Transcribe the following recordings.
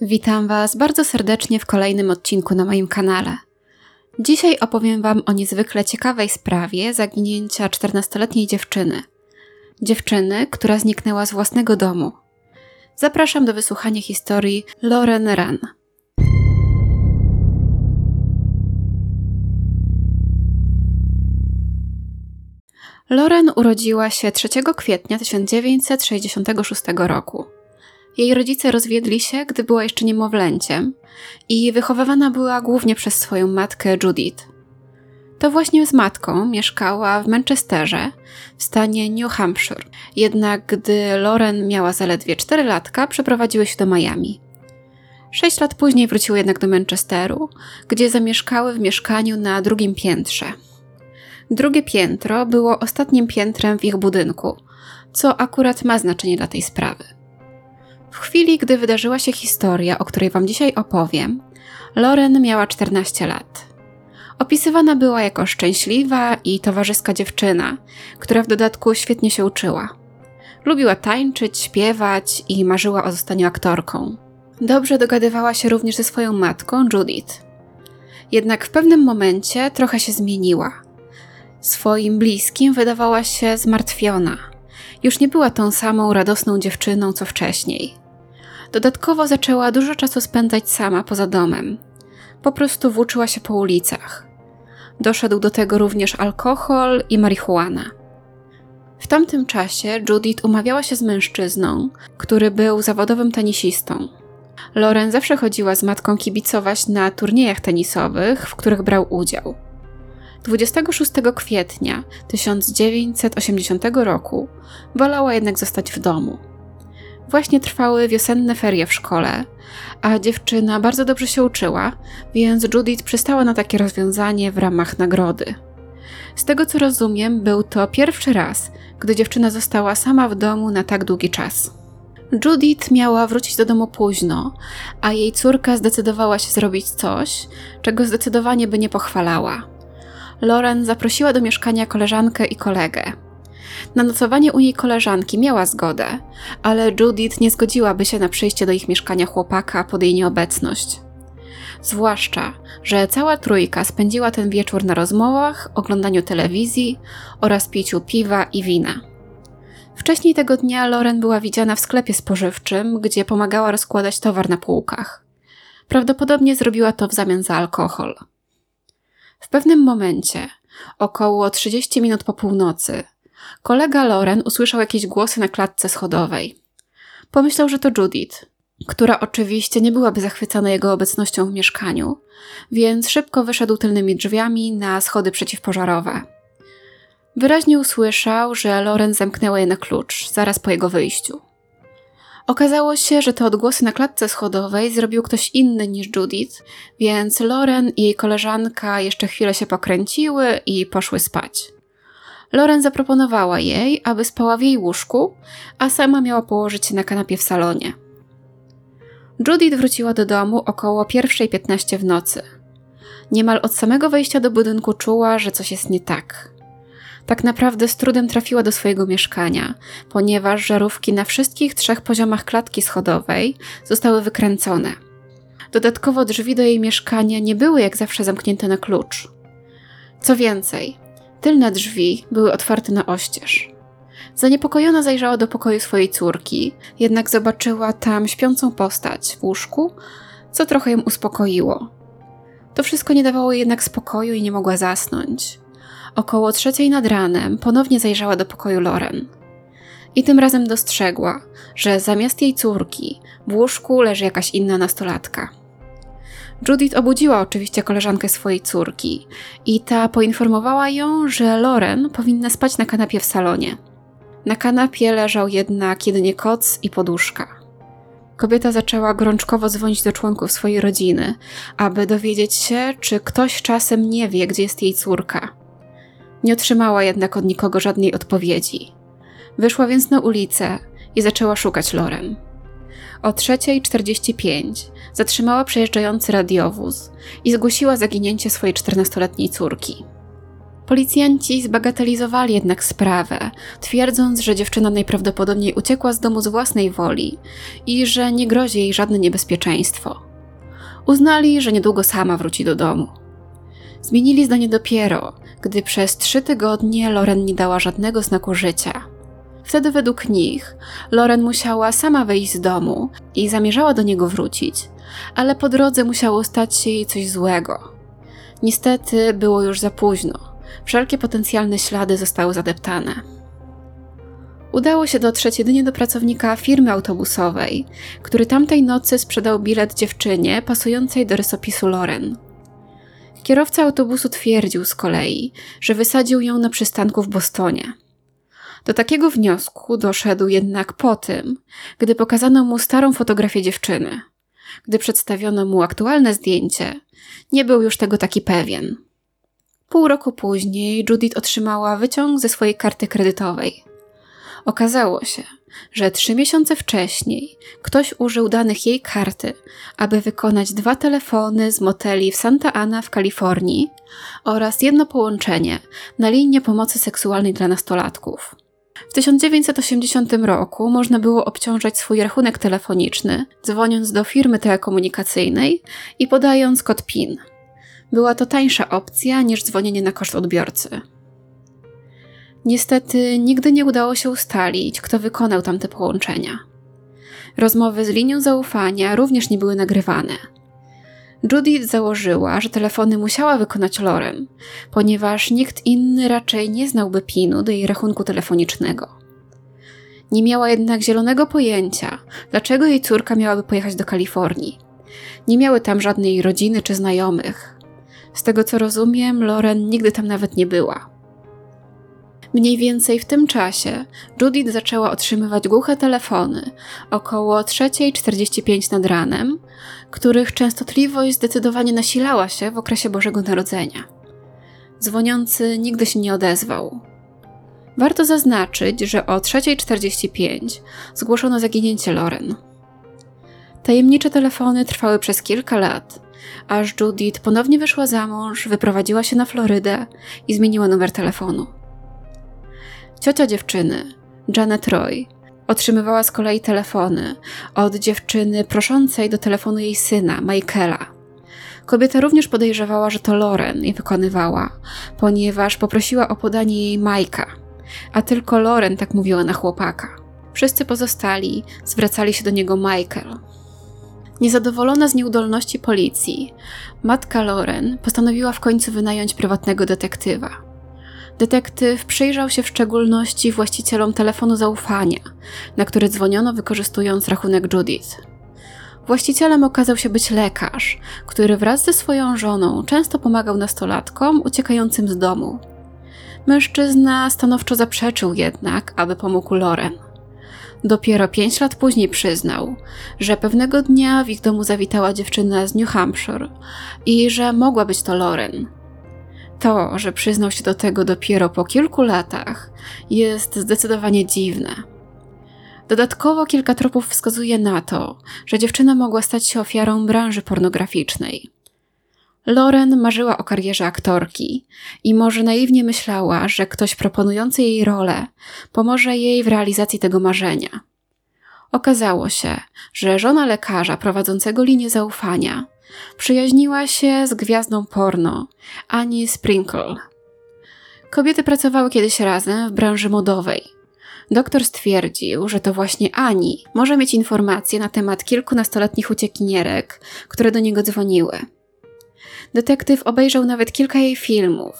Witam Was bardzo serdecznie w kolejnym odcinku na moim kanale. Dzisiaj opowiem Wam o niezwykle ciekawej sprawie zaginięcia 14-letniej dziewczyny. Dziewczyny, która zniknęła z własnego domu. Zapraszam do wysłuchania historii Lauren Run. Lauren urodziła się 3 kwietnia 1966 roku. Jej rodzice rozwiedli się, gdy była jeszcze niemowlęciem i wychowywana była głównie przez swoją matkę Judith. To właśnie z matką mieszkała w Manchesterze, w stanie New Hampshire. Jednak gdy Lauren miała zaledwie 4 latka, przeprowadziły się do Miami. Sześć lat później wróciły jednak do Manchesteru, gdzie zamieszkały w mieszkaniu na drugim piętrze. Drugie piętro było ostatnim piętrem w ich budynku, co akurat ma znaczenie dla tej sprawy. W chwili, gdy wydarzyła się historia, o której Wam dzisiaj opowiem, Loren miała 14 lat. Opisywana była jako szczęśliwa i towarzyska dziewczyna, która w dodatku świetnie się uczyła. Lubiła tańczyć, śpiewać i marzyła o zostaniu aktorką. Dobrze dogadywała się również ze swoją matką, Judith. Jednak w pewnym momencie trochę się zmieniła. Swoim bliskim wydawała się zmartwiona. Już nie była tą samą radosną dziewczyną co wcześniej. Dodatkowo zaczęła dużo czasu spędzać sama poza domem. Po prostu włóczyła się po ulicach. Doszedł do tego również alkohol i marihuana. W tamtym czasie Judith umawiała się z mężczyzną, który był zawodowym tenisistą. Lauren zawsze chodziła z matką kibicować na turniejach tenisowych, w których brał udział. 26 kwietnia 1980 roku wolała jednak zostać w domu. Właśnie trwały wiosenne ferie w szkole, a dziewczyna bardzo dobrze się uczyła, więc Judith przystała na takie rozwiązanie w ramach nagrody. Z tego co rozumiem, był to pierwszy raz, gdy dziewczyna została sama w domu na tak długi czas. Judith miała wrócić do domu późno, a jej córka zdecydowała się zrobić coś, czego zdecydowanie by nie pochwalała. Lauren zaprosiła do mieszkania koleżankę i kolegę. Na nocowanie u jej koleżanki miała zgodę, ale Judith nie zgodziłaby się na przyjście do ich mieszkania chłopaka pod jej nieobecność. Zwłaszcza, że cała trójka spędziła ten wieczór na rozmowach, oglądaniu telewizji oraz piciu piwa i wina. Wcześniej tego dnia Lauren była widziana w sklepie spożywczym, gdzie pomagała rozkładać towar na półkach. Prawdopodobnie zrobiła to w zamian za alkohol. W pewnym momencie, około 30 minut po północy, Kolega Loren usłyszał jakieś głosy na klatce schodowej. Pomyślał, że to Judith, która oczywiście nie byłaby zachwycona jego obecnością w mieszkaniu, więc szybko wyszedł tylnymi drzwiami na schody przeciwpożarowe. Wyraźnie usłyszał, że Loren zamknęła je na klucz zaraz po jego wyjściu. Okazało się, że te odgłosy na klatce schodowej zrobił ktoś inny niż Judith, więc Loren i jej koleżanka jeszcze chwilę się pokręciły i poszły spać. Loren zaproponowała jej, aby spała w jej łóżku, a sama miała położyć się na kanapie w salonie. Judith wróciła do domu około 1.15 w nocy. Niemal od samego wejścia do budynku czuła, że coś jest nie tak. Tak naprawdę z trudem trafiła do swojego mieszkania, ponieważ żarówki na wszystkich trzech poziomach klatki schodowej zostały wykręcone. Dodatkowo drzwi do jej mieszkania nie były jak zawsze zamknięte na klucz. Co więcej, Tylne drzwi były otwarte na oścież. Zaniepokojona zajrzała do pokoju swojej córki, jednak zobaczyła tam śpiącą postać w łóżku, co trochę ją uspokoiło. To wszystko nie dawało jej jednak spokoju i nie mogła zasnąć. Około trzeciej nad ranem ponownie zajrzała do pokoju Loren. I tym razem dostrzegła, że zamiast jej córki w łóżku leży jakaś inna nastolatka. Judith obudziła oczywiście koleżankę swojej córki i ta poinformowała ją, że Loren powinna spać na kanapie w salonie. Na kanapie leżał jednak jedynie koc i poduszka. Kobieta zaczęła gorączkowo dzwonić do członków swojej rodziny, aby dowiedzieć się, czy ktoś czasem nie wie, gdzie jest jej córka. Nie otrzymała jednak od nikogo żadnej odpowiedzi. Wyszła więc na ulicę i zaczęła szukać Loren. O 3.45 zatrzymała przejeżdżający radiowóz i zgłosiła zaginięcie swojej 14-letniej córki. Policjanci zbagatelizowali jednak sprawę, twierdząc, że dziewczyna najprawdopodobniej uciekła z domu z własnej woli i że nie grozi jej żadne niebezpieczeństwo. Uznali, że niedługo sama wróci do domu. Zmienili zdanie dopiero, gdy przez trzy tygodnie Loren nie dała żadnego znaku życia. Wtedy według nich Loren musiała sama wyjść z domu i zamierzała do niego wrócić, ale po drodze musiało stać się jej coś złego. Niestety było już za późno. Wszelkie potencjalne ślady zostały zadeptane. Udało się dotrzeć jedynie do pracownika firmy autobusowej, który tamtej nocy sprzedał bilet dziewczynie pasującej do rysopisu Loren. Kierowca autobusu twierdził z kolei, że wysadził ją na przystanku w Bostonie. Do takiego wniosku doszedł jednak po tym, gdy pokazano mu starą fotografię dziewczyny. Gdy przedstawiono mu aktualne zdjęcie, nie był już tego taki pewien. Pół roku później Judith otrzymała wyciąg ze swojej karty kredytowej. Okazało się, że trzy miesiące wcześniej ktoś użył danych jej karty, aby wykonać dwa telefony z moteli w Santa Ana w Kalifornii oraz jedno połączenie na linię pomocy seksualnej dla nastolatków. W 1980 roku można było obciążać swój rachunek telefoniczny, dzwoniąc do firmy telekomunikacyjnej i podając kod PIN. Była to tańsza opcja niż dzwonienie na koszt odbiorcy. Niestety nigdy nie udało się ustalić, kto wykonał tamte połączenia. Rozmowy z linią zaufania również nie były nagrywane. Judith założyła, że telefony musiała wykonać Loren, ponieważ nikt inny raczej nie znałby PIN-u do jej rachunku telefonicznego. Nie miała jednak zielonego pojęcia, dlaczego jej córka miałaby pojechać do Kalifornii. Nie miały tam żadnej rodziny czy znajomych. Z tego co rozumiem, Loren nigdy tam nawet nie była. Mniej więcej w tym czasie Judith zaczęła otrzymywać głuche telefony około 3.45 nad ranem, których częstotliwość zdecydowanie nasilała się w okresie Bożego Narodzenia. Dzwoniący nigdy się nie odezwał. Warto zaznaczyć, że o 3.45 zgłoszono zaginięcie Loren. Tajemnicze telefony trwały przez kilka lat, aż Judith ponownie wyszła za mąż, wyprowadziła się na Florydę i zmieniła numer telefonu. Ciocia dziewczyny, Janet Roy, otrzymywała z kolei telefony od dziewczyny proszącej do telefonu jej syna, Michaela. Kobieta również podejrzewała, że to Loren je wykonywała, ponieważ poprosiła o podanie jej Majka, a tylko Loren tak mówiła na chłopaka. Wszyscy pozostali zwracali się do niego Michael. Niezadowolona z nieudolności policji, matka Loren postanowiła w końcu wynająć prywatnego detektywa. Detektyw przyjrzał się w szczególności właścicielom telefonu zaufania, na który dzwoniono wykorzystując rachunek Judith. Właścicielem okazał się być lekarz, który wraz ze swoją żoną często pomagał nastolatkom uciekającym z domu. Mężczyzna stanowczo zaprzeczył jednak, aby pomógł Loren. Dopiero pięć lat później przyznał, że pewnego dnia w ich domu zawitała dziewczyna z New Hampshire i że mogła być to Loren, to, że przyznał się do tego dopiero po kilku latach, jest zdecydowanie dziwne. Dodatkowo kilka tropów wskazuje na to, że dziewczyna mogła stać się ofiarą branży pornograficznej. Loren marzyła o karierze aktorki i może naiwnie myślała, że ktoś proponujący jej rolę pomoże jej w realizacji tego marzenia. Okazało się, że żona lekarza prowadzącego linię zaufania Przyjaźniła się z gwiazdą porno, Annie Sprinkle. Kobiety pracowały kiedyś razem w branży modowej. Doktor stwierdził, że to właśnie Ani może mieć informacje na temat kilku nastoletnich uciekinierek, które do niego dzwoniły. Detektyw obejrzał nawet kilka jej filmów,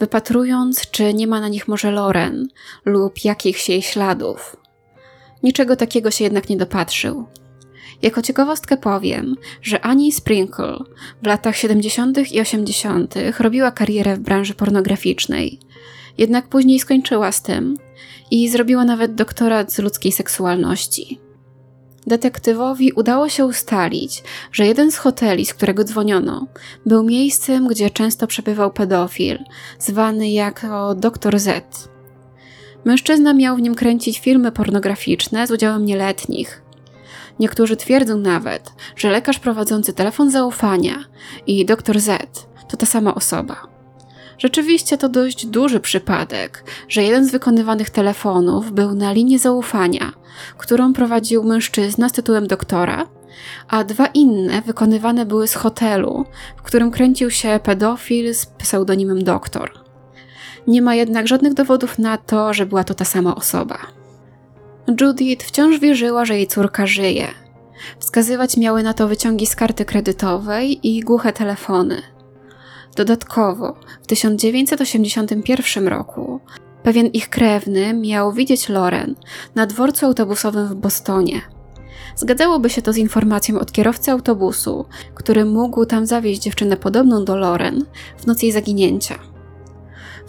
wypatrując, czy nie ma na nich może Loren lub jakichś jej śladów. Niczego takiego się jednak nie dopatrzył. Jako ciekawostkę powiem, że Annie Sprinkle w latach 70. i 80. robiła karierę w branży pornograficznej, jednak później skończyła z tym i zrobiła nawet doktorat z ludzkiej seksualności. Detektywowi udało się ustalić, że jeden z hoteli, z którego dzwoniono, był miejscem, gdzie często przebywał pedofil, zwany jako Dr. Z. Mężczyzna miał w nim kręcić filmy pornograficzne z udziałem nieletnich, Niektórzy twierdzą nawet, że lekarz prowadzący telefon zaufania i dr Z to ta sama osoba. Rzeczywiście to dość duży przypadek, że jeden z wykonywanych telefonów był na linii zaufania, którą prowadził mężczyzna z tytułem doktora, a dwa inne wykonywane były z hotelu, w którym kręcił się pedofil z pseudonimem doktor. Nie ma jednak żadnych dowodów na to, że była to ta sama osoba. Judith wciąż wierzyła, że jej córka żyje. Wskazywać miały na to wyciągi z karty kredytowej i głuche telefony. Dodatkowo, w 1981 roku pewien ich krewny miał widzieć Loren na dworcu autobusowym w Bostonie. Zgadzałoby się to z informacją od kierowcy autobusu, który mógł tam zawieźć dziewczynę podobną do Loren w noc jej zaginięcia.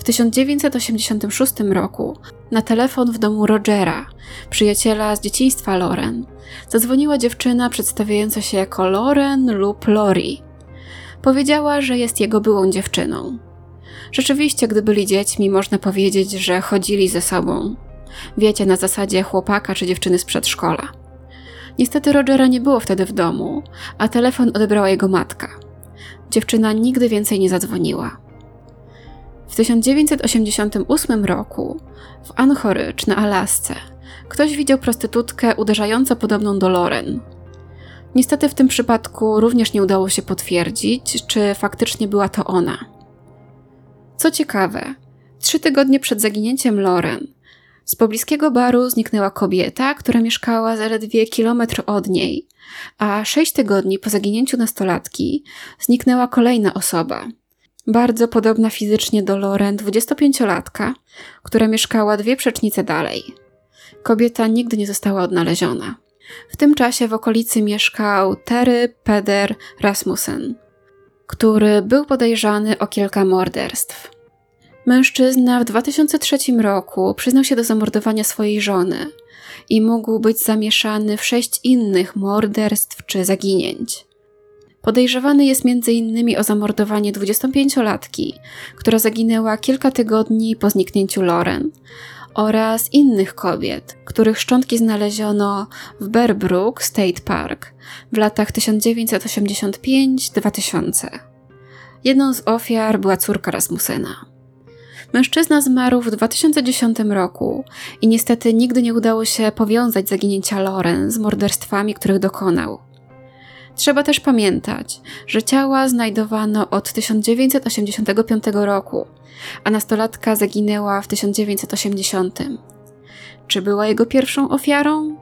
W 1986 roku na telefon w domu Rogera, przyjaciela z dzieciństwa Loren, zadzwoniła dziewczyna przedstawiająca się jako Loren lub Lori. Powiedziała, że jest jego byłą dziewczyną. Rzeczywiście, gdy byli dziećmi, można powiedzieć, że chodzili ze sobą. Wiecie, na zasadzie chłopaka czy dziewczyny z przedszkola. Niestety Rogera nie było wtedy w domu, a telefon odebrała jego matka. Dziewczyna nigdy więcej nie zadzwoniła. W 1988 roku w Anchorage na Alasce ktoś widział prostytutkę uderzająco podobną do Loren. Niestety w tym przypadku również nie udało się potwierdzić, czy faktycznie była to ona. Co ciekawe, trzy tygodnie przed zaginięciem Loren z pobliskiego baru zniknęła kobieta, która mieszkała zaledwie kilometr od niej, a sześć tygodni po zaginięciu nastolatki zniknęła kolejna osoba. Bardzo podobna fizycznie do Loren, 25-latka, która mieszkała dwie przecznice dalej. Kobieta nigdy nie została odnaleziona. W tym czasie w okolicy mieszkał Terry Peder Rasmussen, który był podejrzany o kilka morderstw. Mężczyzna w 2003 roku przyznał się do zamordowania swojej żony i mógł być zamieszany w sześć innych morderstw czy zaginięć. Podejrzewany jest m.in. o zamordowanie 25-latki, która zaginęła kilka tygodni po zniknięciu Loren, oraz innych kobiet, których szczątki znaleziono w Bearbrook State Park w latach 1985-2000. Jedną z ofiar była córka Rasmusena. Mężczyzna zmarł w 2010 roku i niestety nigdy nie udało się powiązać zaginięcia Loren z morderstwami, których dokonał. Trzeba też pamiętać, że ciała znajdowano od 1985 roku, a nastolatka zaginęła w 1980. Czy była jego pierwszą ofiarą?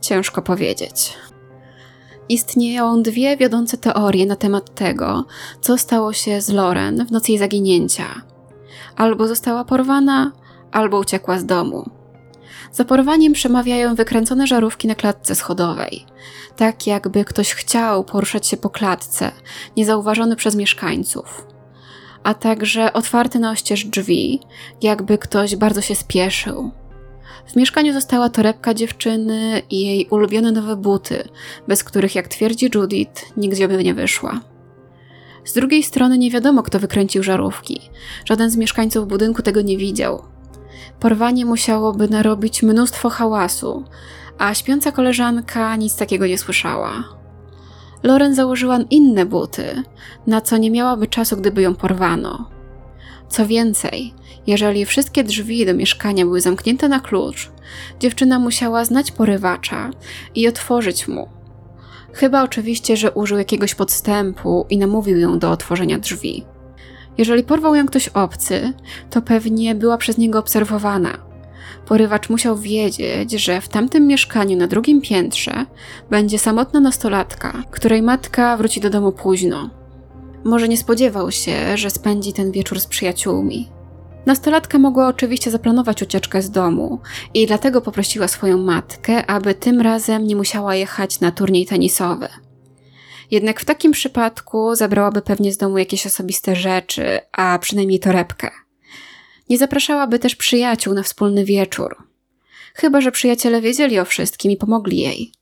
Ciężko powiedzieć. Istnieją dwie wiodące teorie na temat tego, co stało się z Loren w nocy jej zaginięcia. Albo została porwana, albo uciekła z domu. Za porwaniem przemawiają wykręcone żarówki na klatce schodowej, tak jakby ktoś chciał poruszać się po klatce, niezauważony przez mieszkańców. A także otwarte na oścież drzwi, jakby ktoś bardzo się spieszył. W mieszkaniu została torebka dziewczyny i jej ulubione nowe buty, bez których, jak twierdzi Judith, nigdzie by nie wyszła. Z drugiej strony nie wiadomo, kto wykręcił żarówki. Żaden z mieszkańców budynku tego nie widział. Porwanie musiałoby narobić mnóstwo hałasu, a śpiąca koleżanka nic takiego nie słyszała. Loren założyła inne buty, na co nie miałaby czasu, gdyby ją porwano. Co więcej, jeżeli wszystkie drzwi do mieszkania były zamknięte na klucz, dziewczyna musiała znać porywacza i otworzyć mu. Chyba oczywiście, że użył jakiegoś podstępu i namówił ją do otworzenia drzwi. Jeżeli porwał ją ktoś obcy, to pewnie była przez niego obserwowana. Porywacz musiał wiedzieć, że w tamtym mieszkaniu na drugim piętrze będzie samotna nastolatka, której matka wróci do domu późno. Może nie spodziewał się, że spędzi ten wieczór z przyjaciółmi. Nastolatka mogła oczywiście zaplanować ucieczkę z domu i dlatego poprosiła swoją matkę, aby tym razem nie musiała jechać na turniej tenisowy. Jednak w takim przypadku zabrałaby pewnie z domu jakieś osobiste rzeczy, a przynajmniej torebkę. Nie zapraszałaby też przyjaciół na wspólny wieczór. Chyba, że przyjaciele wiedzieli o wszystkim i pomogli jej.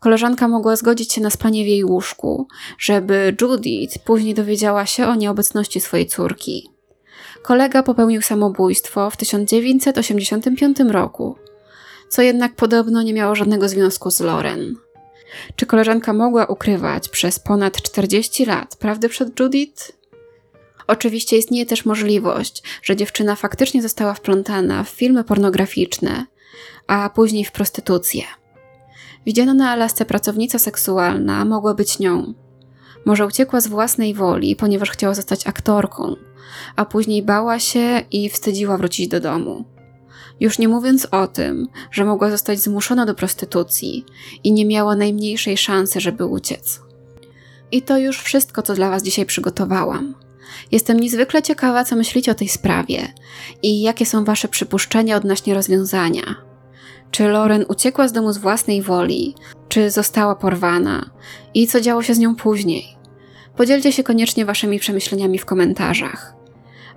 Koleżanka mogła zgodzić się na spanie w jej łóżku, żeby Judith później dowiedziała się o nieobecności swojej córki. Kolega popełnił samobójstwo w 1985 roku, co jednak podobno nie miało żadnego związku z Loren. Czy koleżanka mogła ukrywać przez ponad 40 lat prawdę przed Judith? Oczywiście istnieje też możliwość, że dziewczyna faktycznie została wplątana w filmy pornograficzne, a później w prostytucję. Widziana na Alasce pracownica seksualna mogła być nią. Może uciekła z własnej woli, ponieważ chciała zostać aktorką, a później bała się i wstydziła wrócić do domu. Już nie mówiąc o tym, że mogła zostać zmuszona do prostytucji i nie miała najmniejszej szansy, żeby uciec. I to już wszystko, co dla Was dzisiaj przygotowałam. Jestem niezwykle ciekawa, co myślicie o tej sprawie i jakie są Wasze przypuszczenia odnośnie rozwiązania. Czy Loren uciekła z domu z własnej woli, czy została porwana i co działo się z nią później? Podzielcie się koniecznie Waszymi przemyśleniami w komentarzach.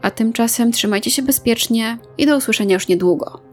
A tymczasem trzymajcie się bezpiecznie i do usłyszenia już niedługo.